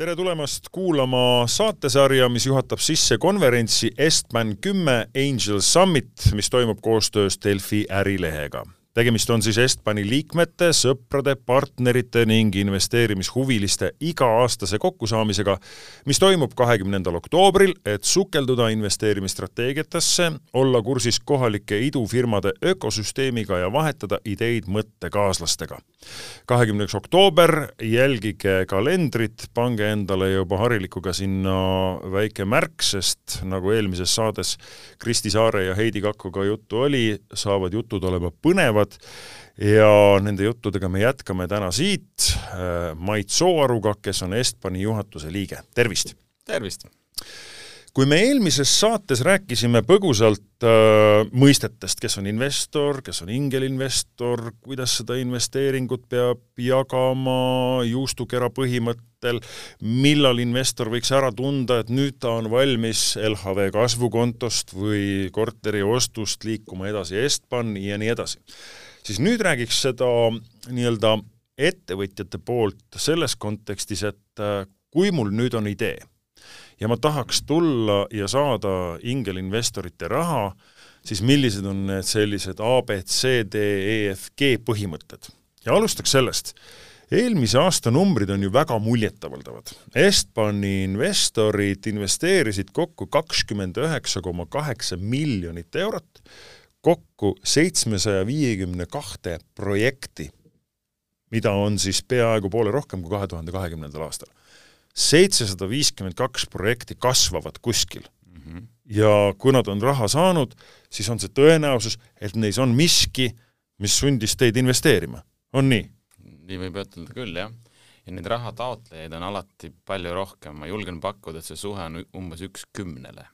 tere tulemast kuulama saatesarja, mis juhatab sisse konverentsi Estman kümme Angel Summit, mis toimub koostöös Delfi ärilehega tegemist on siis Estbani liikmete, sõprade, partnerite ning investeerimishuviliste iga-aastase kokkusaamisega, mis toimub kahekümnendal oktoobril, et sukelduda investeerimisstrateegiatesse, olla kursis kohalike idufirmade ökosüsteemiga ja vahetada ideid mõttekaaslastega. kahekümneks oktoober, jälgige kalendrit, pange endale juba harilikuga sinna väike märk, sest nagu eelmises saades Kristi Saare ja Heidi Kakkoga juttu oli, saavad jutud olema põnevad, teevad ja nende juttudega me jätkame täna siit äh, Mait Sooaruga, kes on Estbani juhatuse liige, tervist! tervist! Kui me eelmises saates rääkisime põgusalt äh, mõistetest, kes on investor, kes on ingelinvestor, kuidas seda investeeringut peab jagama juustukera põhimõttel, millal investor võiks ära tunda, et nüüd ta on valmis LHV kasvukontost või korteri ostust liikuma edasi Estbani ja nii edasi, siis nüüd räägiks seda nii-öelda ettevõtjate poolt selles kontekstis, et äh, kui mul nüüd on idee ja ma tahaks tulla ja saada ingelinvestorite raha, siis millised on need sellised A, B, C, D, E, F, G põhimõtted? ja alustaks sellest, eelmise aasta numbrid on ju väga muljetavaldavad. Estbani investorid investeerisid kokku kakskümmend üheksa koma kaheksa miljonit eurot, kokku seitsmesaja viiekümne kahte projekti, mida on siis peaaegu poole rohkem kui kahe tuhande kahekümnendal aastal seitsesada viiskümmend kaks projekti kasvavad kuskil mm. -hmm. ja kui nad on raha saanud, siis on see tõenäosus, et neis on miski, mis sundis teid investeerima, on nii? nii võib ütelda küll, jah. ja neid raha taotlejaid on alati palju rohkem, ma julgen pakkuda, et see suhe on umbes üks kümnele.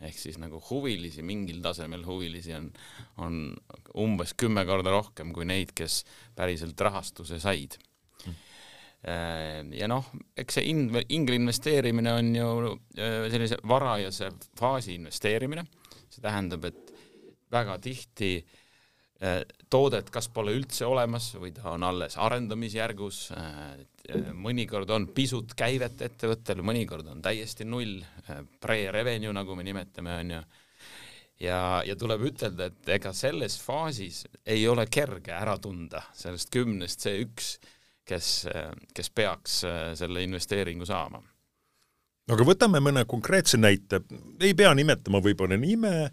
ehk siis nagu huvilisi, mingil tasemel huvilisi on, on umbes kümme korda rohkem kui neid, kes päriselt rahastuse said Äh, ja noh, eks see in-, ingli investeerimine on ju sellise varajase faasi investeerimine, see tähendab, et väga tihti toodet kas pole üldse olemas või ta on alles arendamisjärgus, mõnikord on pisut käivet ettevõttel, mõnikord on täiesti null, pre-revenue, nagu me nimetame, on ju, ja, ja tuleb ütelda, et ega selles faasis ei ole kerge ära tunda sellest kümnest see üks kes, kes peaks äh, selle investeeringu saama. aga võtame mõne konkreetse näite, ei pea nimetama võib-olla nime,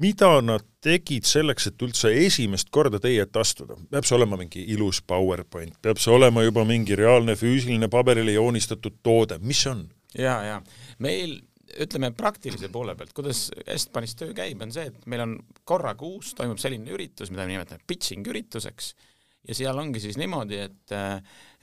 mida nad tegid selleks, et üldse esimest korda teie ette astuda? peab see olema mingi ilus PowerPoint, peab see olema juba mingi reaalne füüsiline paberile joonistatud toode, mis see on? jaa, jaa. meil ütleme praktilise poole pealt, kuidas Estbanis töö käib, on see, et meil on korra kuus toimub selline üritus, mida me nimetame pitching ürituseks ja seal ongi siis niimoodi, et,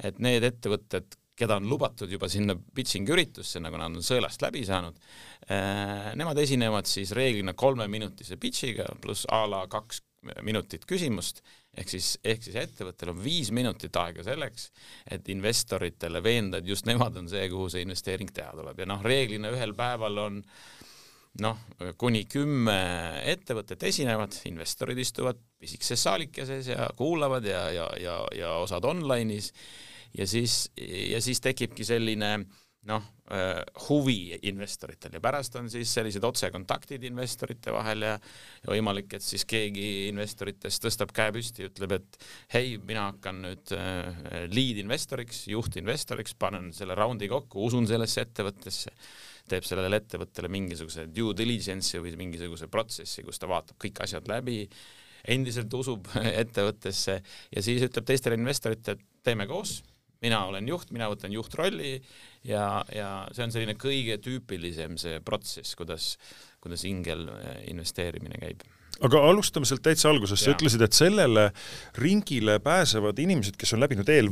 et need ettevõtted, keda on lubatud juba sinna pitching üritusse, nagu nad on sõelast läbi saanud, eh, nemad esinevad siis reeglina kolmeminutise pitch'iga pluss a la kaks minutit küsimust, ehk siis, ehk siis ettevõttel on viis minutit aega selleks, et investoritele veenda, et just nemad on see, kuhu see investeering teha tuleb. Ja noh, reeglina ühel päeval on äh, noh, kuni kümme ettevõtet esinevad, investorid istuvad pisikeses saalikeses ja kuulavad ja, ja, ja, ja osad online'is. Ja siis, ja siis tekibki selline noh, äh, huvi investoritel ja pärast on siis sellised otsekontaktid investorite vahel ja, ja võimalik, et siis keegi investoritest tõstab käe püsti ja ütleb, et hei, mina hakkan nüüd äh, lead investoriks, juhtinvestoriks, panen selle raundi kokku, usun sellesse ettevõttesse teeb sellele ettevõttele mingisuguse due diligence'i või mingisuguse protsessi, kus ta vaatab kõik asjad läbi, endiselt usub ettevõttesse ja siis ütleb teistele investoritele, et teeme koos, mina olen juht, mina võtan juhtrolli ja, ja see on selline kõige tüüpilisem see protsess, kuidas, kuidas ingel investeerimine käib aga alustame sealt täitsa algusest, sa ütlesid, et sellele ringile pääsevad inimesed, kes on läbinud eel,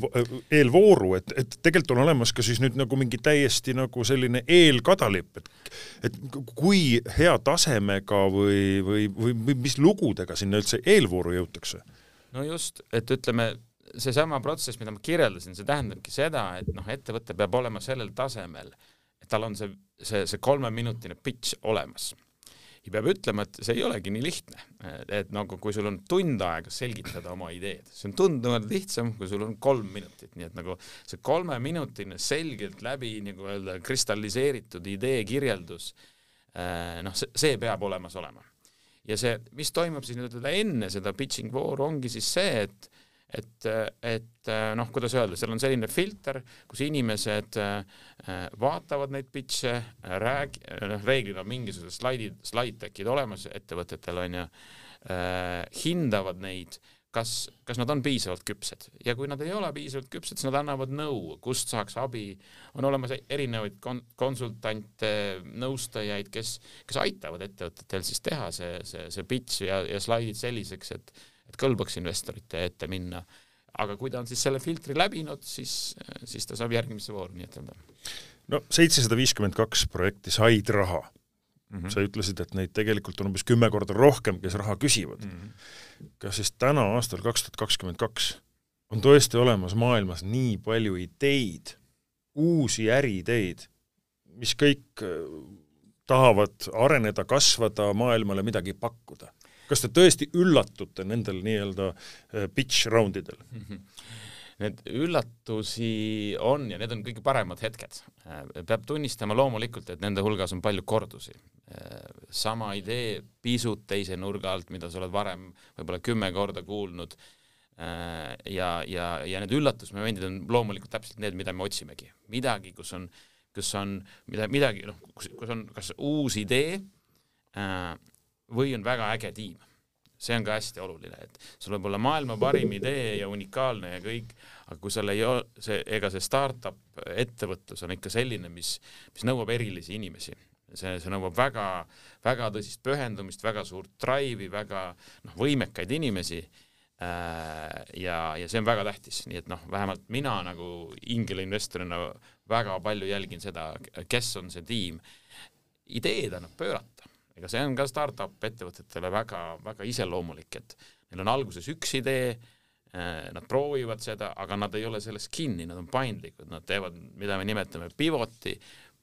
eelvooru, et, et tegelikult on olemas ka siis nüüd nagu mingi täiesti nagu selline eelkadalipp, et et kui hea tasemega või, või, või, mis lugudega sinna üldse eelvooru jõutakse? no just, et ütleme, seesama protsess, mida ma kirjeldasin, see tähendabki seda, et noh, ettevõte peab olema sellel tasemel, et tal on see, see, see kolmeminutine pitch olemas ja peab ütlema, et see ei olegi nii lihtne, et nagu kui sul on tund aega selgitada oma ideed, see on tunduvalt lihtsam, kui sul on kolm minutit, nii et nagu see kolmeminutine selgelt läbi nagu öelda kristalliseeritud idee kirjeldus, eh, noh, see, see peab olemas olema. ja see, mis toimub siis nii-öelda enne seda pitching vooru, ongi siis see, et et, et noh, kuidas öelda, seal on selline filter, kus inimesed äh, vaatavad neid pitch'e, räägi-, noh, reeglina on mingisugused slaidid, slide-deck'id olemas ettevõtetel, on ju, äh, hindavad neid, kas, kas nad on piisavalt küpsed. Ja kui nad ei ole piisavalt küpsed, siis nad annavad nõu, kust saaks abi, on olemas erinevaid kon-, konsultante, nõustajaid, kes, kes aitavad ettevõtetel siis teha see, see, see pitch ja, ja slaidid selliseks, et et kõlbaks investorite ette minna. aga kui ta on siis selle filtri läbinud, siis, siis ta saab järgmisse vooru nii-ütelda. no seitsesada viiskümmend kaks projekti said raha mm. -hmm. sa ütlesid, et neid tegelikult on umbes kümme korda rohkem, kes raha küsivad mm. -hmm. kas siis täna, aastal kaks tuhat kakskümmend kaks, on tõesti olemas maailmas nii palju ideid, uusi äriideid, mis kõik äh, tahavad areneda, kasvada, maailmale midagi pakkuda? Kas te tõesti üllatute nendel nii-öelda äh, pitch round idel mm? -hmm. Need üllatusi on ja need on kõige paremad hetked. Äh, peab tunnistama loomulikult, et nende hulgas on palju kordusi. Äh, sama idee pisut teise nurga alt, mida sa oled varem võib-olla kümme korda kuulnud, ja, ja, ja need üllatusmomendid on loomulikult täpselt need, mida me otsimegi. midagi, kus on, kus on mida, midagi, noh, kus, kus on kas uus idee või on väga äge tiim. see on ka hästi oluline, et sul võib olla maailma parim idee ja unikaalne ja kõik, aga kui seal ei ole, see, ega see startup ettevõtlus on ikka selline, mis, mis nõuab erilisi inimesi. see, see nõuab väga, väga tõsist pühendumist, väga suurt drive'i, väga noh, võimekaid inimesi äh, ja, ja see on väga tähtis, nii et noh, vähemalt mina nagu ingelinvestorina väga palju jälgin seda, kes on see tiim. ideed annab pöörata ega see on ka startup ettevõtetele väga, väga iseloomulik, et neil on alguses üks idee, äh, nad proovivad seda, aga nad ei ole selles kinni, nad on paindlikud, nad teevad, mida me nimetame pivoti,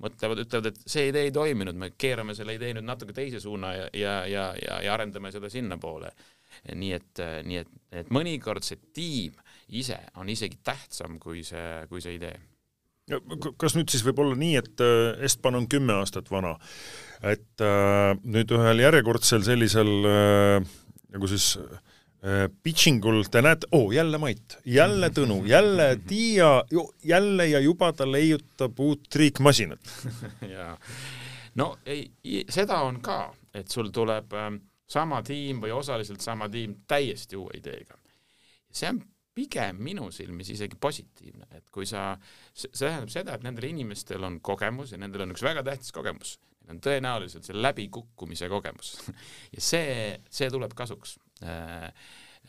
mõtlevad, ütlevad, et see idee ei toiminud, me keerame selle idee nüüd natuke teise suuna ja, ja, ja, ja, ja arendame seda sinnapoole. nii et, nii et, et mõnikord see tiim ise on isegi tähtsam kui see, kui see idee kas nüüd siis võib olla nii, et äh, Estban on kümme aastat vana, et äh, nüüd ühel järjekordsel sellisel äh, nagu siis äh, pitching ul te näete, oo oh,, jälle Mait, jälle Tõnu, jälle Tiia, jälle ja juba ta leiutab uut triikmasinat. Jaa, no ei, seda on ka, et sul tuleb äh, sama tiim või osaliselt sama tiim täiesti uue ideega. see on pigem minu silmis isegi positiivne, et kui sa, see tähendab seda, et nendel inimestel on kogemus ja nendel on üks väga tähtis kogemus, neil on tõenäoliselt see läbikukkumise kogemus. Ja see, see tuleb kasuks. Äh,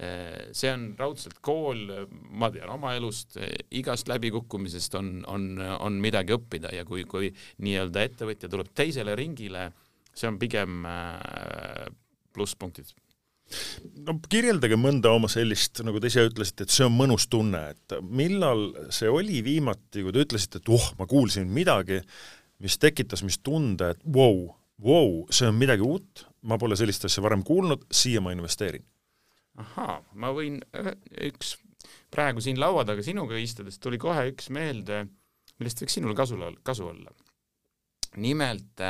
äh, see on raudselt kool, ma tean oma elust, igast läbikukkumisest on, on, on midagi õppida ja kui, kui nii-öelda ettevõtja tuleb teisele ringile, see on pigem äh, plusspunktid no kirjeldage mõnda oma sellist, nagu te ise ütlesite, et see on mõnus tunne, et millal see oli viimati, kui te ütlesite, et oh, ma kuulsin midagi, mis tekitas mis tunde, et vau wow,, vau wow,, see on midagi uut, ma pole sellist asja varem kuulnud, siia ma investeerin. ahaa, ma võin, üks, praegu siin laua taga sinuga istudes tuli kohe üks meelde, millest võiks sinul kasu, kasu olla. nimelt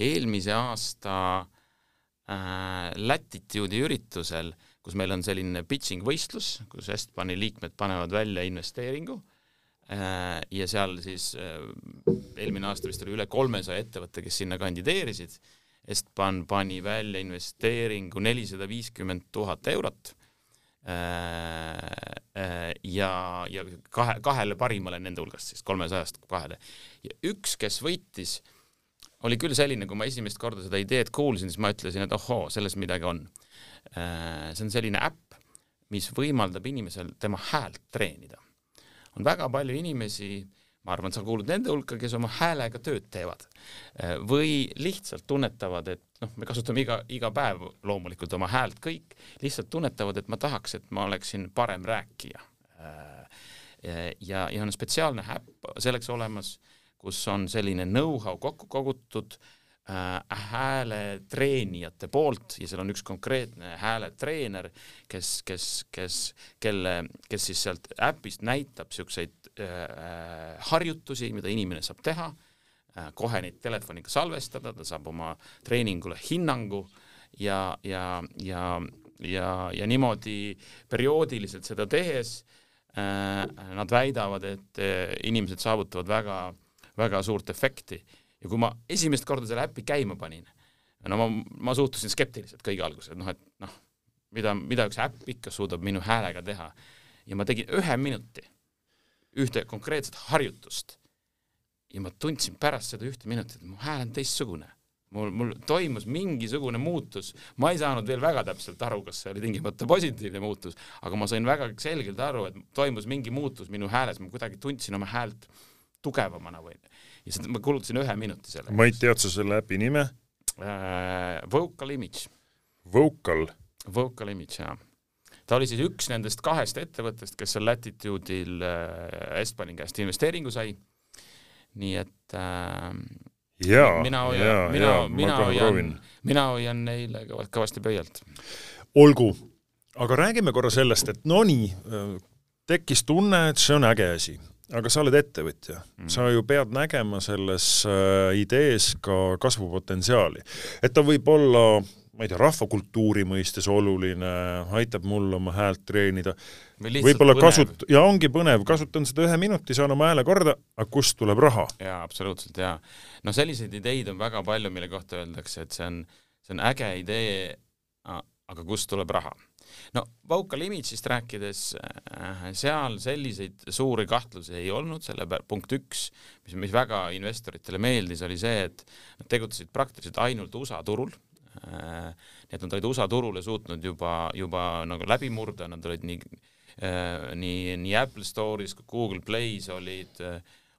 eelmise aasta äh, Latitude'i üritusel, kus meil on selline pitching võistlus, kus Estbani liikmed panevad välja investeeringu äh, ja seal siis äh, eelmine aasta vist oli üle kolmesaja ettevõtte, kes sinna kandideerisid. Estban pani välja investeeringu nelisada viiskümmend tuhat eurot äh, äh, ja, ja kahe, kahele parimale nende hulgast siis, kolmesajast kahele. ja üks, kes võitis äh, oli küll selline, kui ma esimest korda seda ideed kuulsin, siis ma ütlesin, et ohoo, selles midagi on. Äh, see on selline äpp, mis võimaldab inimesel tema häält treenida. on väga palju inimesi, ma arvan, sa kuulud nende hulka, kes oma häälega tööd teevad äh, või lihtsalt tunnetavad, et noh, me kasutame iga, iga päev loomulikult oma häält kõik, lihtsalt tunnetavad, et ma tahaks, et ma oleksin parem rääkija. Äh, ja, ja on spetsiaalne äpp selleks olemas kus on selline know-how kokku kogutud, äh, hääletreenijate poolt ja seal on üks konkreetne hääletreener, kes, kes, kes, kelle, kes siis sealt äpist näitab siukseid äh, harjutusi, mida inimene saab teha äh,, kohe neid telefoniga salvestada, ta saab oma treeningule hinnangu ja, ja, ja, ja, ja niimoodi perioodiliselt seda tehes äh, nad väidavad, et äh, inimesed saavutavad väga, väga suurt efekti ja kui ma esimest korda selle äpi käima panin, no ma, ma suhtusin skeptiliselt kõige alguses, noh, et noh, mida, mida üks äpp ikka suudab minu häälega teha. ja ma tegin ühe minuti ühte konkreetset harjutust ja ma tundsin pärast seda ühte minutit, et mu hääl on teistsugune. mul, mul toimus mingisugune muutus, ma ei saanud veel väga täpselt aru, kas see oli tingimata positiivne muutus, aga ma sain väga selgelt aru, et toimus mingi muutus minu hääles, ma kuidagi tundsin oma häält tugevamana või ja seda ma kulutasin ühe minuti selle. Mait, tead sa selle äpi nime äh,? Vocal Image. Vocal? Vocal Image, jaa. ta oli siis üks nendest kahest ettevõttest, kes seal Latitude'il äh, Estbani käest investeeringu sai. nii et äh, jaa, mina hoian, mina, mina hoian, mina hoian neile kõvasti pöialt. olgu, aga räägime korra sellest, et no nii, äh, tekkis tunne, et see on äge asi aga sa oled ettevõtja mm., sa ju pead nägema selles äh, idees ka kasvupotentsiaali. et ta võib olla ma ei tea, rahvakultuuri mõistes oluline, aitab mul oma häält treenida Või võib-olla kasut-, ja ongi põnev, kasutan seda ühe minuti, saan oma hääle korda, aga kust tuleb raha? jaa, absoluutselt, jaa. no selliseid ideid on väga palju, mille kohta öeldakse, et see on, see on äge idee, aga kust tuleb raha no Vocal Image'ist rääkides, äh, seal selliseid suuri kahtlusi ei olnud, selle punkt üks, mis, mis väga investoritele meeldis, oli see, et nad tegutsesid praktiliselt ainult USA turul, äh, nii et nad olid USA turule suutnud juba, juba nagu läbi murda, nad olid nii äh, nii, nii Apple Store'is kui Google Play's olid,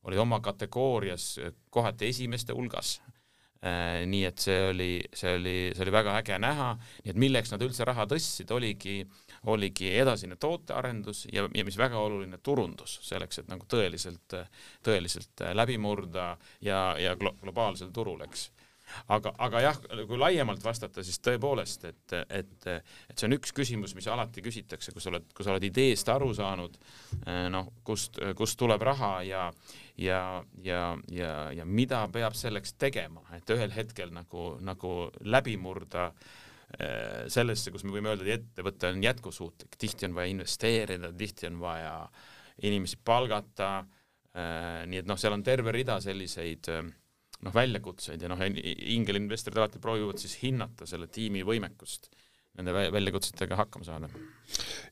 olid oma kategoorias kohati esimeste hulgas nii et see oli, see oli, see oli väga äge näha, nii et milleks nad üldse raha tõstsid, oligi, oligi edasine tootearendus ja, ja mis väga oluline, turundus, selleks, et nagu tõeliselt, tõeliselt läbi murda ja, ja glo globaalsel turul, eks aga, aga jah, kui laiemalt vastata, siis tõepoolest, et, et, et see on üks küsimus, mis alati küsitakse, kui sa oled, kui sa oled ideest aru saanud, eh, noh, kust, kust tuleb raha ja, ja, ja, ja, ja mida peab selleks tegema, et ühel hetkel nagu, nagu läbi murda eh, sellesse, kus me võime öelda, et ettevõte on jätkusuutlik, tihti on vaja investeerida, tihti on vaja inimesi palgata, eh, nii et noh, seal on terve rida selliseid äh, noh, väljakutseid ja noh, ingelinvestorid alati proovivad siis hinnata selle tiimi võimekust nende väljakutsetega hakkama saada.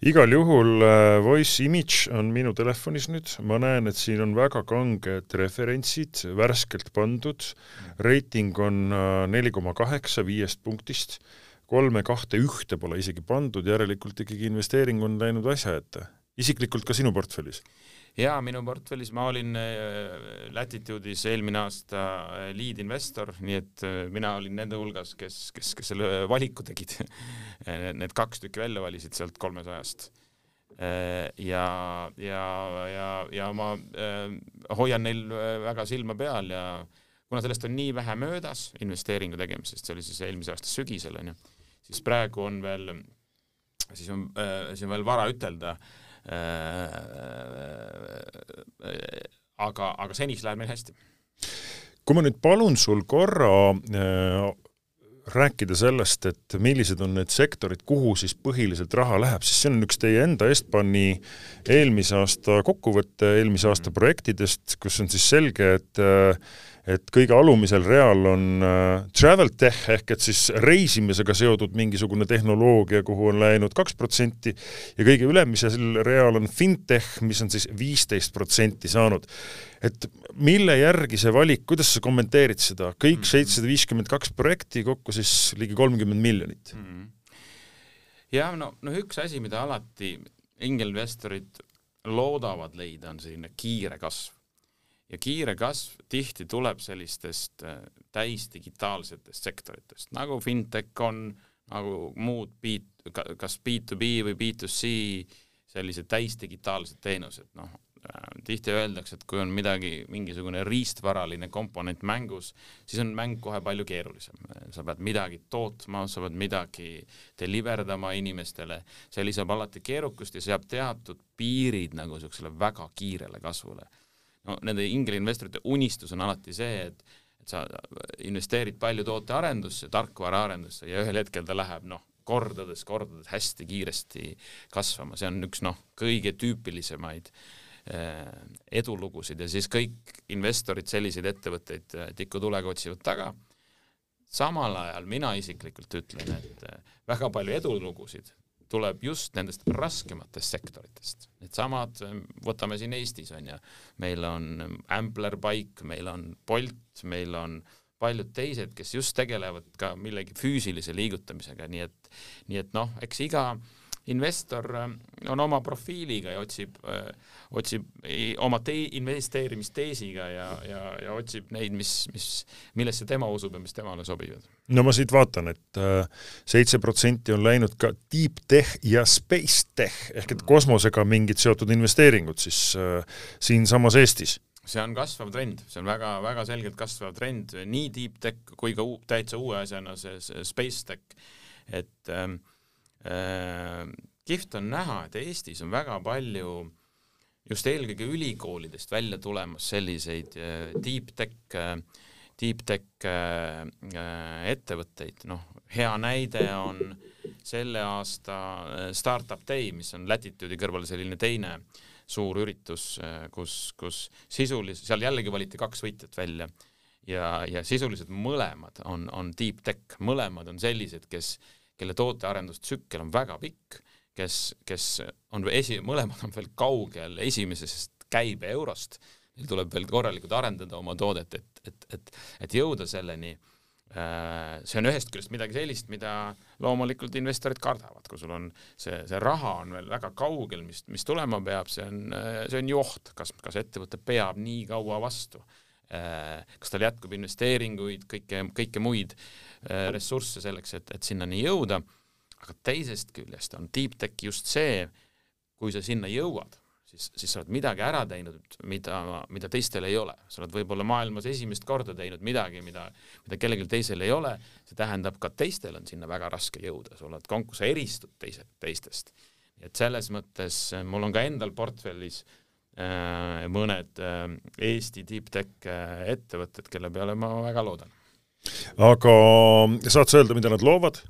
igal juhul äh, Voice Image on minu telefonis nüüd, ma näen, et siin on väga kanged referentsid, värskelt pandud, reiting on äh, neli koma kaheksa viiest punktist, kolme, kahte, ühte pole isegi pandud, järelikult ikkagi investeering on läinud asja ette. isiklikult ka sinu portfellis? Jaa, minu portfellis ma olin äh, Latitude'is eelmine aasta äh, lead investor, nii et äh, mina olin nende hulgas, kes, kes, kes selle valiku tegid Need kaks tükki välja valisid sealt kolmesajast. ja, ja, ja, ja ma hoian neil väga silma peal ja kuna sellest on nii vähe möödas investeeringu tegemisest, see oli siis eelmise aasta sügisel onju, siis praegu on veel, siis on, siis on veel vara ütelda Äh, aga, aga seniks läheb meil hästi. kui ma nüüd palun sul korra äh, rääkida sellest, et millised on need sektorid, kuhu siis põhiliselt raha läheb, siis see on üks teie enda Estbani eelmise aasta kokkuvõte eelmise aasta mm. projektidest, kus on siis selge, et et kõige alumisel real on äh, travel tech ehk et siis reisimisega seotud mingisugune tehnoloogia, kuhu on läinud kaks protsenti ja kõige ülemisel real on fintech, mis on siis viisteist protsenti saanud. et mille järgi see valik, kuidas sa kommenteerid seda, kõik mhm. seitsesada viiskümmend kaks projekti, kokku siis ligi kolmkümmend miljonit mm? -hmm. jah, no, no üks asi, mida alati ingelinvestorid loodavad leida, on selline kiire kasv ja kiire kasv tihti tuleb sellistest äh, täisdigitaalsetest sektoritest, nagu fintech on, nagu muud B, kas B2B või B2C sellised täisdigitaalsed teenused, noh, tihti öeldakse, et kui on midagi, mingisugune riistvaraline komponent mängus, siis on mäng kohe palju keerulisem. sa pead midagi tootma, sa pead midagi deliverdama inimestele, see lisab alati keerukust ja seab teatud piirid nagu niisugusele väga kiirele kasvule. No nende ingelinvestorite unistus on alati see, et et sa investeerid palju tootearendusse, tarkvaraarendusse ja ühel hetkel ta läheb noh, kordades, kordades hästi kiiresti kasvama, see on üks noh, kõige tüüpilisemaid äh, edulugusid ja siis kõik investorid selliseid ettevõtteid äh, tikutulega otsivad taga. samal ajal mina isiklikult ütlen, et äh, väga palju edulugusid tuleb just nendest raskematest sektoritest. Needsamad, võtame siin Eestis on ju, meil on Ampler Bike, meil on Bolt, meil on paljud teised, kes just tegelevad ka millegi füüsilise liigutamisega, nii et, nii et noh, eks iga investor on oma profiiliga ja otsib, otsib oma tee, investeerimisteesiga ja, ja, ja otsib neid, mis, mis, millesse tema usub ja mis temale sobivad. No ma siit vaatan et, et äh, seitse protsenti on läinud ka deep tech ja space tech ehk et kosmosega mingid seotud investeeringud siis äh, siinsamas Eestis. see on kasvav trend, see on väga-väga selgelt kasvav trend nii deep tech kui ka uu, täitsa uue asjana see, see space tech, et ähm, äh, kihvt on näha, et Eestis on väga palju just eelkõige ülikoolidest välja tulemas selliseid äh, deep tech äh, deep tech äh, äh, ettevõtteid, noh, hea näide on selle aasta äh, Startup Day, mis on Latitude'i kõrval selline teine suur üritus, kus, kus sisuliselt, seal jällegi valiti kaks võitjat välja. Ja, ja sisuliselt mõlemad on, on deep tech, mõlemad on sellised, kes, kelle tootearendustsükkel on väga pikk, kes, kes on esi, mõlemad on veel kaugel esimesest käibeeurost neil tuleb veel korralikult arendada oma toodet, et, et, et, et jõuda selleni. Äh, see on ühest küljest midagi sellist, mida loomulikult investorid kardavad, kui sul on see, see raha on veel väga kaugel, mis, mis tulema peab, see on, see on ju oht, kas, kas ettevõte peab nii kaua vastu kas tal jätkub investeeringuid, kõike, kõike muid äh, ressursse selleks, et, et sinnani jõuda, aga teisest küljest on deep tech just see, kui sa sinna jõuad, siis, siis sa oled midagi ära teinud, mida, mida teistel ei ole. sa oled võib-olla maailmas esimest korda teinud midagi, mida, mida kellelgi teisel ei ole, see tähendab ka teistel on sinna väga raske jõuda, sa oled konk-, sa eristud teised, teistest. et selles mõttes mul on ka endal portfellis äh, mõned äh, Eesti deep tech äh, ettevõtted, kelle peale ma väga loodan. aga saad sa öelda, mida nad loovad?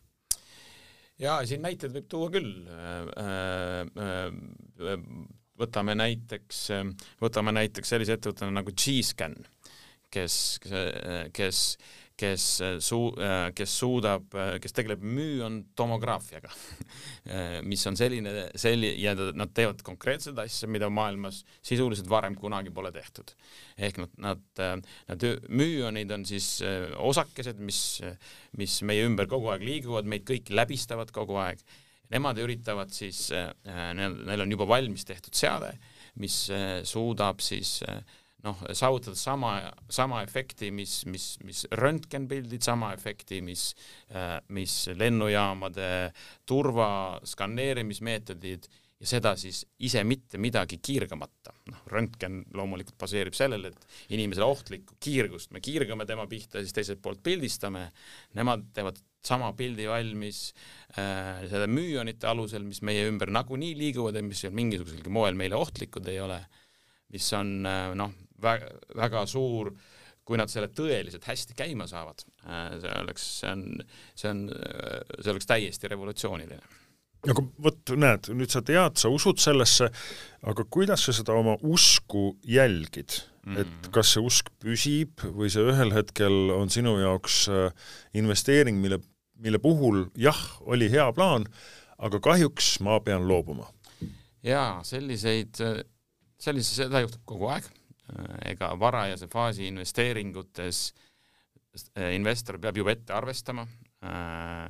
jaa, siin näiteid võib tuua küll äh,. Äh, võtame näiteks, võtame näiteks sellise ettevõtte nagu G-Scan, kes, kes, kes suu-, kes suudab, kes tegeleb müüntomograafiaga mis on selline, selli- ja nad teevad konkreetseid asju, mida maailmas sisuliselt varem kunagi pole tehtud. ehk nad, nad, nad müünid on siis osakesed, mis, mis meie ümber kogu aeg liiguvad, meid kõiki läbistavad kogu aeg nemad üritavad siis, äh, neil, on juba valmis tehtud seade, mis äh, suudab siis äh, noh, saavutada sama, sama efekti, mis, mis, mis röntgenpildid, sama efekti, mis, mis lennujaamade turvaskaneerimismeetodid ja seda siis ise mitte midagi kiirgamata. noh, röntgen loomulikult baseerib sellel, et inimesele ohtlikku kiirgust me kiirgame tema pihta, siis teiselt poolt pildistame, nemad teevad sama pildi valmis äh, selle müüonite alusel, mis meie ümber nagunii liiguvad ja mis mingisuguselgi moel meile ohtlikud ei ole, mis on äh, noh, väga, väga suur kui nad selle tõeliselt hästi käima saavad, äh, see oleks, see on, see on, see oleks täiesti revolutsiooniline aga vot näed, nüüd sa tead, sa usud sellesse, aga kuidas sa seda oma usku jälgid mm, -hmm. et kas see usk püsib või see ühel hetkel on sinu jaoks äh, investeering, mille, mille puhul jah, oli hea plaan, aga kahjuks ma pean loobuma? jaa, selliseid, selliseid, seda juhtub kogu aeg, ega varajase faasi investeeringutes äh, investor peab juba ette arvestama äh,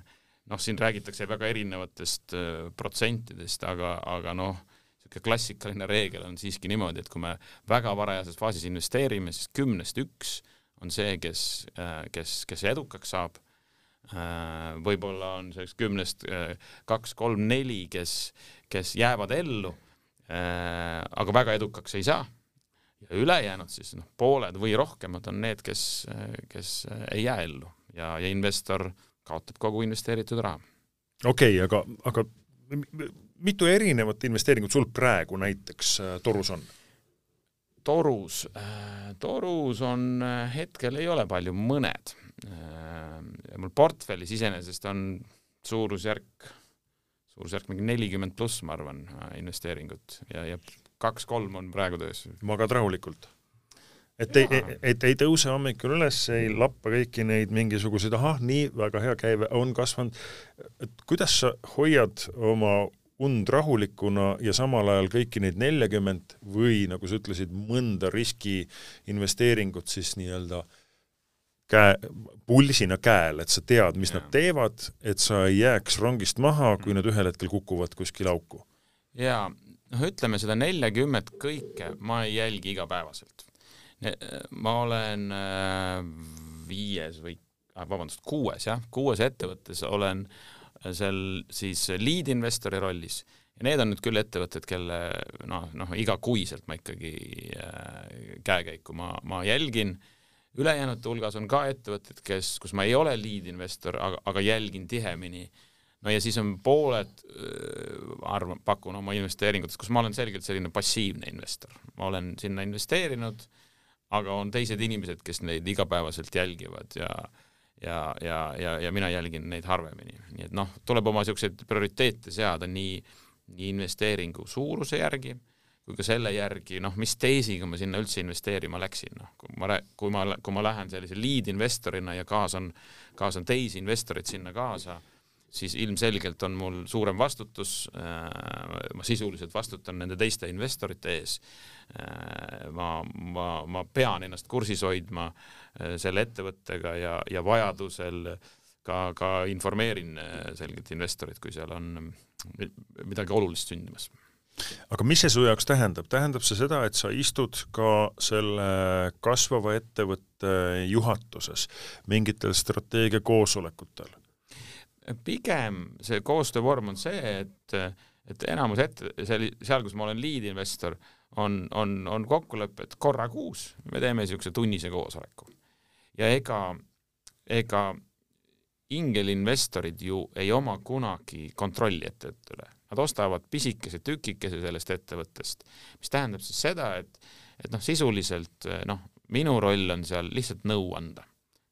noh, siin räägitakse väga erinevatest äh, protsentidest, aga, aga noh, niisugune klassikaline reegel on siiski niimoodi, et kui me väga varajases faasis investeerime, siis kümnest üks on see, kes äh,, kes, kes edukaks saab äh,. võib-olla on selleks kümnest äh, kaks, kolm, neli, kes, kes jäävad ellu äh, aga väga edukaks ei saa ja ülejäänud siis noh, pooled või rohkemad on need, kes, kes ei jää ellu ja, ja investor kaotab kogu investeeritud raha. okei okay,, aga, aga mitu erinevat investeeringut sul praegu näiteks äh, torus on? torus, äh, torus on, äh, hetkel ei ole palju, mõned. mul portfellis iseenesest on suurusjärk, suurusjärk mingi nelikümmend pluss, ma arvan, investeeringut ja, ja kaks-kolm on praegu töös. magad rahulikult? et ei, et ei tõuse hommikul üles, ei lappa kõiki neid mingisuguseid, ahah, nii, väga hea käive on kasvanud, et kuidas sa hoiad oma und rahulikuna ja samal ajal kõiki neid neljakümmet või nagu sa ütlesid, mõnda riskiinvesteeringut siis nii-öelda käe, pulsina käel, et sa tead, mis ja. nad teevad, et sa ei jääks rongist maha, kui nad ühel hetkel kukuvad kuskile auku? jaa, noh, ütleme seda neljakümmet kõike ma ei jälgi igapäevaselt. Ma olen äh, viies või ah, vabandust, kuues jah, kuues ettevõttes olen seal siis lead investori rollis. Ja need on nüüd küll ettevõtted, kelle noh, noh igakuiselt ma ikkagi äh, käekäiku ma, ma jälgin, ülejäänute hulgas on ka ettevõtted, kes, kus ma ei ole lead investor, aga, aga jälgin tihemini. no ja siis on pooled äh,, arvan, pakun oma investeeringutes, kus ma olen selgelt selline passiivne investor, ma olen sinna investeerinud aga on teised inimesed, kes neid igapäevaselt jälgivad ja ja, ja, ja, ja mina jälgin neid harvemini, nii et noh, tuleb oma niisuguseid prioriteete seada nii, nii investeeringu suuruse järgi kui ka selle järgi, noh, mis teesiga ma sinna üldse investeerima läksin, noh, kui ma, kui ma, kui ma lähen sellise lead investorina ja kaasan, kaasan teisi investoreid sinna kaasa siis ilmselgelt on mul suurem vastutus, äh, ma sisuliselt vastutan nende teiste investorite ees. Äh, ma, ma, ma pean ennast kursis hoidma äh, selle ettevõttega ja, ja vajadusel ka, ka informeerin selgelt investorit, kui seal on midagi olulist sündimas aga mis see su jaoks tähendab, tähendab see seda, et sa istud ka selle kasvava ettevõtte juhatuses mingitel strateegiakoosolekutel? pigem see koostöövorm on see, et, et enamus ette, seal, seal, kus ma olen lead-investor, on, on, on kokkulepe, et korra kuus me teeme niisuguse tunnise koosoleku. ja ega, ega ingelinvestorid ju ei oma kunagi kontrolli ettevõtte üle. Nad ostavad pisikese tükikese sellest ettevõttest, mis tähendab siis seda, et, et noh, sisuliselt noh, minu roll on seal lihtsalt nõu anda.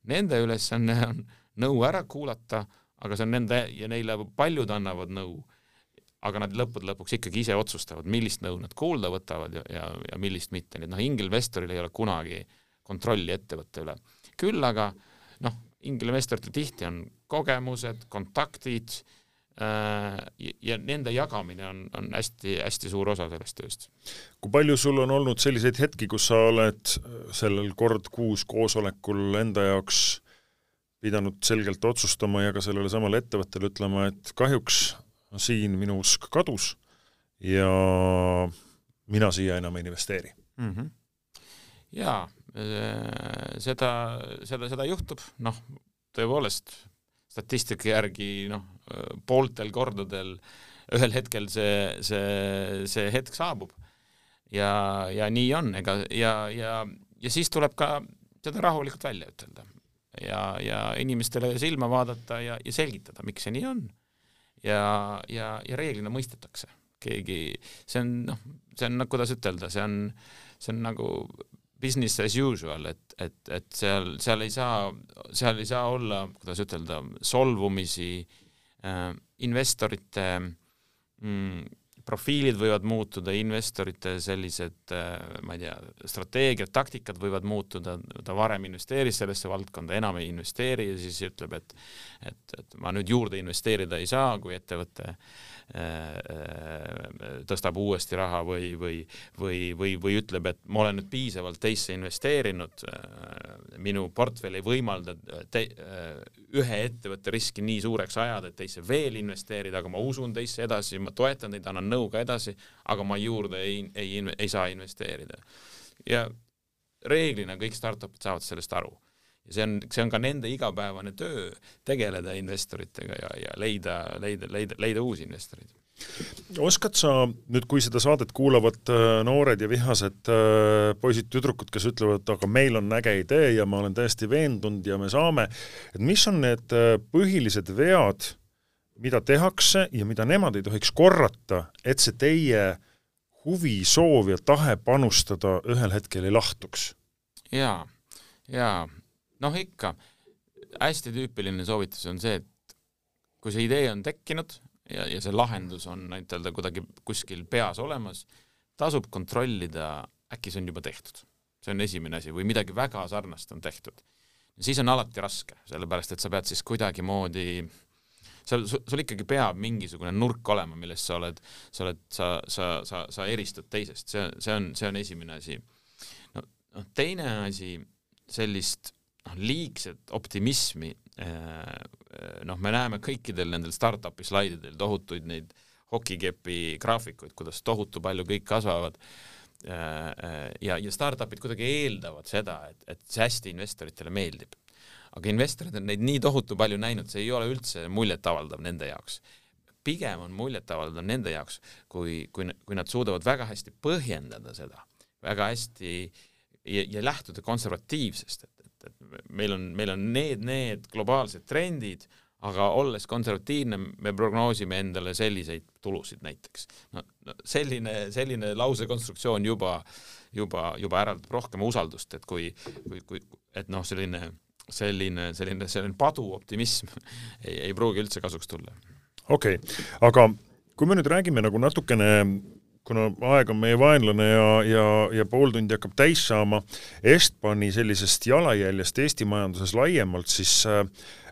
Nende ülesanne on nõu ära kuulata, aga see on nende ja neile paljud annavad nõu, aga nad lõppude lõpuks ikkagi ise otsustavad, millist nõu nad kuulda võtavad ja, ja, ja millist mitte, nii et noh, ingelinvestoril ei ole kunagi kontrolli ettevõtte üle. küll aga noh, ingelinvestoritel tihti on kogemused, kontaktid äh, ja nende jagamine on, on hästi-hästi suur osa sellest tööst. kui palju sul on olnud selliseid hetki, kus sa oled sellel kord kuus koosolekul enda jaoks pidanud selgelt otsustama ja ka sellele samale ettevõttele ütlema, et kahjuks siin minu usk kadus ja mina siia enam ei investeeri mm. -hmm. jaa, äh, seda, seda, seda juhtub, noh, tõepoolest, statistika järgi noh, pooltel kordadel ühel hetkel see, see, see hetk saabub. ja, ja nii on, ega ja, ja, ja siis tuleb ka seda rahulikult välja ütelda ja, ja inimestele silma vaadata ja, ja selgitada, miks see nii on. ja, ja, ja reeglina mõistetakse, keegi, see on noh, see on, kuidas ütelda, see on, see on nagu business as usual, et, et, et seal, seal ei saa, seal ei saa olla, kuidas ütelda, solvumisi äh,, investorite mm, profiilid võivad muutuda, investorite sellised, äh, ma ei tea, strateegiad, taktikad võivad muutuda, ta varem investeeris sellesse valdkonda, enam ei investeeri ja siis ütleb, et et, et ma nüüd juurde investeerida ei saa, kui ettevõte äh, tõstab uuesti raha või, või, või, või, või ütleb, et ma olen nüüd piisavalt teisse investeerinud, minu portfell ei võimalda te, ühe ettevõtte riski nii suureks ajada, et teisse veel investeerida, aga ma usun teisse edasi, ma toetan teid, annan nõu ka edasi, aga ma juurde ei, ei, ei saa investeerida. ja reeglina kõik startup'id saavad sellest aru. Ja see on, see on ka nende igapäevane töö, tegeleda investoritega ja, ja leida, leida, leida, leida uusi investoreid oskad sa nüüd, kui seda saadet kuulavad äh, noored ja vihased äh, poisid-tüdrukud, kes ütlevad, aga meil on äge idee ja ma olen täiesti veendunud ja me saame, et mis on need äh, põhilised vead, mida tehakse ja mida nemad ei tohiks korrata, et see teie huvi, soov ja tahe panustada ühel hetkel ei lahtuks? jaa, jaa, noh ikka, hästi tüüpiline soovitus on see, et kui see idee on tekkinud ja, ja see lahendus on ütelda kuidagi kuskil peas olemas, tasub kontrollida, äkki see on juba tehtud. see on esimene asi või midagi väga sarnast on tehtud. siis on alati raske, sellepärast et sa pead siis kuidagimoodi seal, sul ikkagi peab mingisugune nurk olema, millest sa oled, sa oled, sa, sa, sa, sa eristud teisest, see, see on, see on esimene asi. no, noh, teine asi, sellist noh, liigset optimismi Äh, noh, me näeme kõikidel nendel startup'i slaididel tohutuid neid hokikepi graafikuid, kuidas tohutu palju kõik kasvavad äh, ja, ja startup'id kuidagi eeldavad seda, et, et see hästi investoritele meeldib. aga investorid on neid nii tohutu palju näinud, see ei ole üldse muljetavaldav nende jaoks. pigem on muljetavaldav nende jaoks, kui, kui, kui nad suudavad väga hästi põhjendada seda, väga hästi ja, ja lähtuda konservatiivsest, et, et meil on, meil on need, need globaalsed trendid, aga olles konservatiivne, me prognoosime endale selliseid tulusid näiteks. no, no selline, selline lausekonstruktsioon juba, juba, juba äratab rohkem usaldust, et kui, kui, kui, et noh, selline, selline, selline, selline paduoptimism ei, ei pruugi üldse kasuks tulla. okei okay., aga kui me nüüd räägime nagu natukene kuna aeg on meie vaenlane ja, ja, ja pool tundi hakkab täis saama, Estbani sellisest jalajäljest Eesti majanduses laiemalt, siis äh,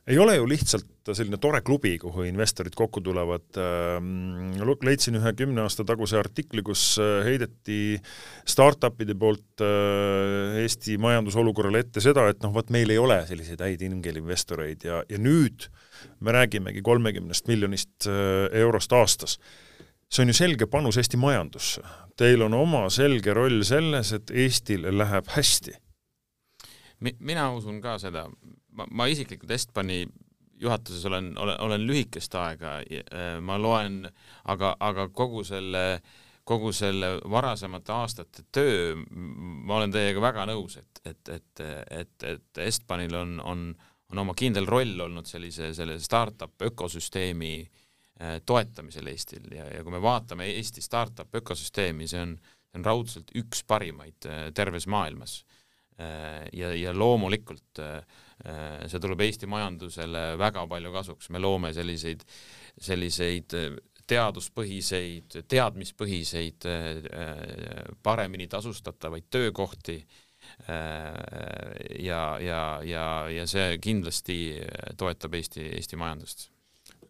ei ole ju lihtsalt selline tore klubi, kuhu investorid kokku tulevad. Ähm, leidsin ühe kümne aasta taguse artikli, kus äh, heideti startup'ide poolt äh, Eesti majandusolukorrale ette seda, et noh, vot meil ei ole selliseid häid ingel-investoreid ja, ja nüüd me räägimegi kolmekümnest miljonist äh, eurost aastas see on ju selge panus Eesti majandusse. Teil on oma selge roll selles, et Eestil läheb hästi. Mi-, mina usun ka seda, ma, ma isiklikult Estbani juhatuses olen, olen, olen lühikest aega, äh, ma loen, aga, aga kogu selle, kogu selle varasemate aastate töö, ma olen teiega väga nõus, et, et, et, et, et Estbanil on, on, on oma kindel roll olnud sellise, selle startup ökosüsteemi äh, toetamisel Eestil ja, ja kui me vaatame Eesti startup ökosüsteemi, see on, see on raudselt üks parimaid äh, terves maailmas. Äh, ja, ja loomulikult see tuleb Eesti majandusele väga palju kasuks, me loome selliseid, selliseid teaduspõhiseid, teadmispõhiseid, paremini tasustatavaid töökohti ja, ja, ja, ja see kindlasti toetab Eesti, Eesti majandust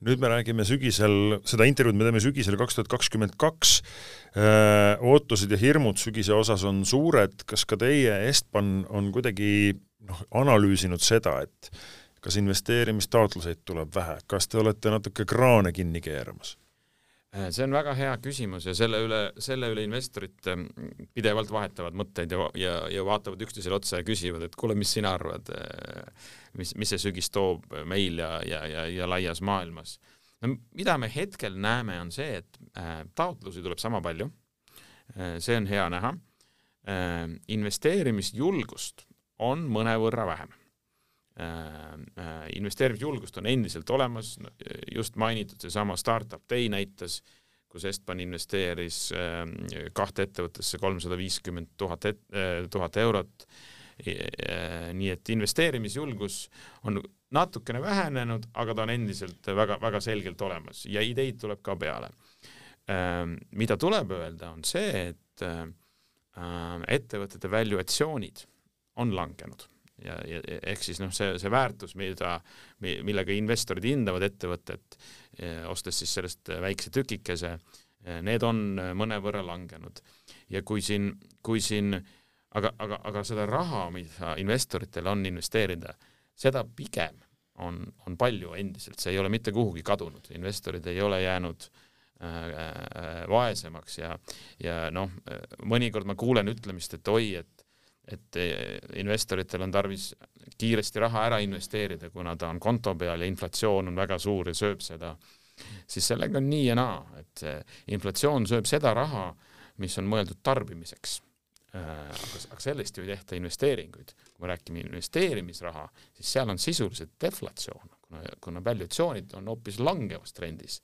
nüüd me räägime sügisel, seda intervjuud me teeme sügisel kaks tuhat kakskümmend kaks, äh, ootused ja hirmud sügise osas on suured, kas ka teie, Estban, on kuidagi noh, analüüsinud seda, et kas investeerimistaotluseid tuleb vähe, kas te olete natuke kraane kinni keeramas? Äh, see on väga hea küsimus ja selle üle, selle üle investorid ähm, pidevalt vahetavad mõtteid ja, ja, ja vaatavad üksteisele otsa ja küsivad, et kuule, mis sina arvad, äh, mis, mis see sügis toob meil ja, ja, ja, ja laias maailmas. no mida me hetkel näeme, on see, et äh, taotlusi tuleb sama palju. See on hea näha. Äh,, investeerimisjulgust on mõnevõrra vähem. Äh, äh, investeerimisjulgust on endiselt olemas, just mainitud seesama Startup Day näitas, kus Estban investeeris äh, kahte ettevõttesse kolmsada viiskümmend tuhat, tuhat eurot. nii et investeerimisjulgus on natukene vähenenud, aga ta on endiselt väga-väga selgelt olemas ja ideid tuleb ka peale. mida tuleb öelda, on see, et ettevõtete valuatsioonid on langenud ja, ja ehk siis noh, see, see väärtus, mida, millega investorid hindavad ettevõtet, eh, ostes siis sellest väikse tükikese, eh, need on mõnevõrra langenud. ja kui siin, kui siin aga, aga, aga seda raha, mida investoritel on investeerida, seda pigem on, on palju endiselt, see ei ole mitte kuhugi kadunud, investorid ei ole jäänud äh vaesemaks ja, ja noh, mõnikord ma kuulen ütlemist, et oi, et et eh, investoritel on tarvis kiiresti raha ära investeerida, kuna ta on konto peal ja inflatsioon on väga suur ja sööb seda, siis sellega on nii ja naa, et inflatsioon sööb seda raha, mis on mõeldud tarbimiseks Äh, aga sellest ju ei tehta investeeringuid. kui me räägime investeerimisraha, siis seal on sisuliselt deflatsioon, kuna, kuna valuatsioonid on hoopis langevas trendis.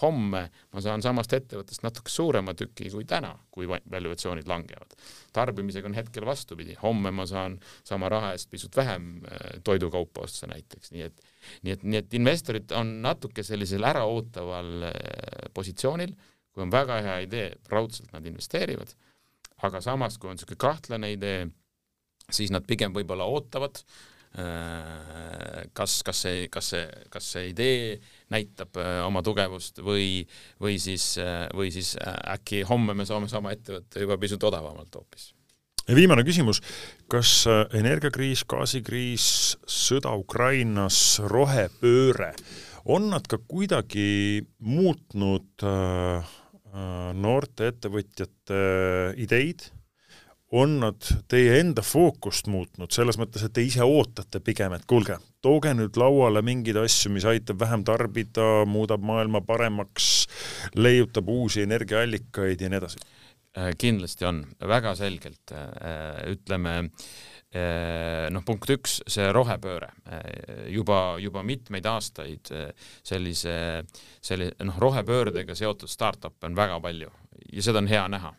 Homme ma saan samast ettevõttest natuke suurema tüki kui täna, kui valuatsioonid langevad. tarbimisega on hetkel vastupidi, homme ma saan sama raha eest pisut vähem äh, toidukaupa osta näiteks, nii et nii et, nii et investorid on natuke sellisel äraootaval äh, positsioonil, kui on väga hea idee, raudselt nad investeerivad. Aga samas, kui on niisugune kahtlane idee, siis nad pigem võib-olla ootavad, kas, kas see, kas see, kas see idee näitab äh, oma tugevust või, või siis, äh, või siis äkki homme me saame sama ettevõtte juba pisut odavamalt hoopis? Ja viimane küsimus, kas energiakriis, gaasikriis, sõda Ukrainas, rohepööre, on nad ka kuidagi muutnud äh, Äh, noorte ettevõtjate ideid, on nad teie enda fookust muutnud, selles mõttes, et te ise ootate pigem, et kuulge, tooge nüüd lauale mingeid asju, mis aitab vähem tarbida, muudab maailma paremaks, leiutab uusi energiaallikaid ja nii edasi? Äh, kindlasti on, väga selgelt, äh, ütleme äh, Äh, noh, punkt üks, see rohepööre juba, juba mitmeid aastaid sellise, selle noh, rohepöördega seotud startup'e on väga palju ja seda on hea näha.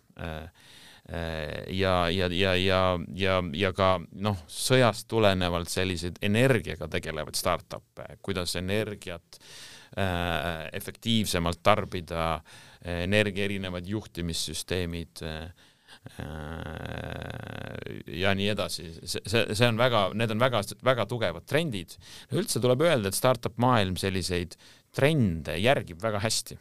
Ja, ja, ja, ja, ja, ja ka noh, sõjast tulenevalt selliseid energiaga tegelevaid startup'e, kuidas energiat efektiivsemalt tarbida, energia erinevad juhtimissüsteemid Äh, ja nii edasi, see, see, see on väga, need on väga, väga tugevad trendid. üldse tuleb öelda, et startup maailm selliseid trende järgib väga hästi.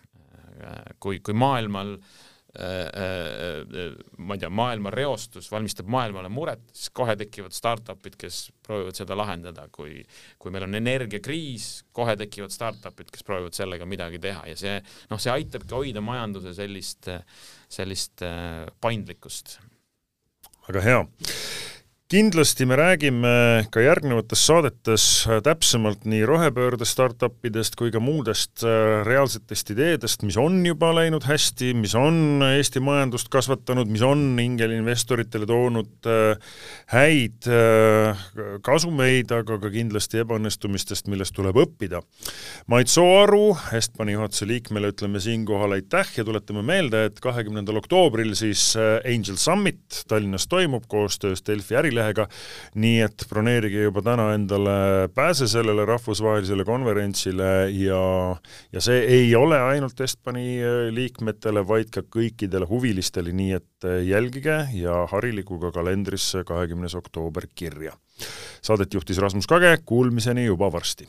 Äh, kui, kui maailmal äh, Äh, äh, ma ei tea, maailma reostus valmistab maailmale muret, siis kohe tekivad startup'id, kes proovivad seda lahendada, kui kui meil on energiakriis, kohe tekivad startup'id, kes proovivad sellega midagi teha. Ja see noh, see aitabki hoida majanduse sellist, sellist äh, paindlikkust. väga hea kindlasti me räägime ka järgnevates saadetes täpsemalt nii rohepöörde startupidest kui ka muudest äh, reaalsetest ideedest, mis on juba läinud hästi, mis on Eesti majandust kasvatanud, mis on ingelinvestoritele toonud äh, häid äh, kasumeid, aga ka kindlasti ebaõnnestumistest, millest tuleb õppida. Mait Sooaru, Estbani juhatuse liikmele ütleme siinkohal aitäh ja tuletame meelde, et kahekümnendal oktoobril siis Angel Summit Tallinnas toimub koostöös Delfi ärilehega, lehega, nii et broneerige juba täna endale pääse sellele rahvusvahelisele konverentsile ja, ja see ei ole ainult Estbani äh, liikmetele, vaid ka kõikidele huvilistele, nii et äh, jälgige ja hariligu ka kalendrisse kahekümnes oktoober kirja. Saadet juhtis Rasmus Kage, kuulmiseni juba varsti!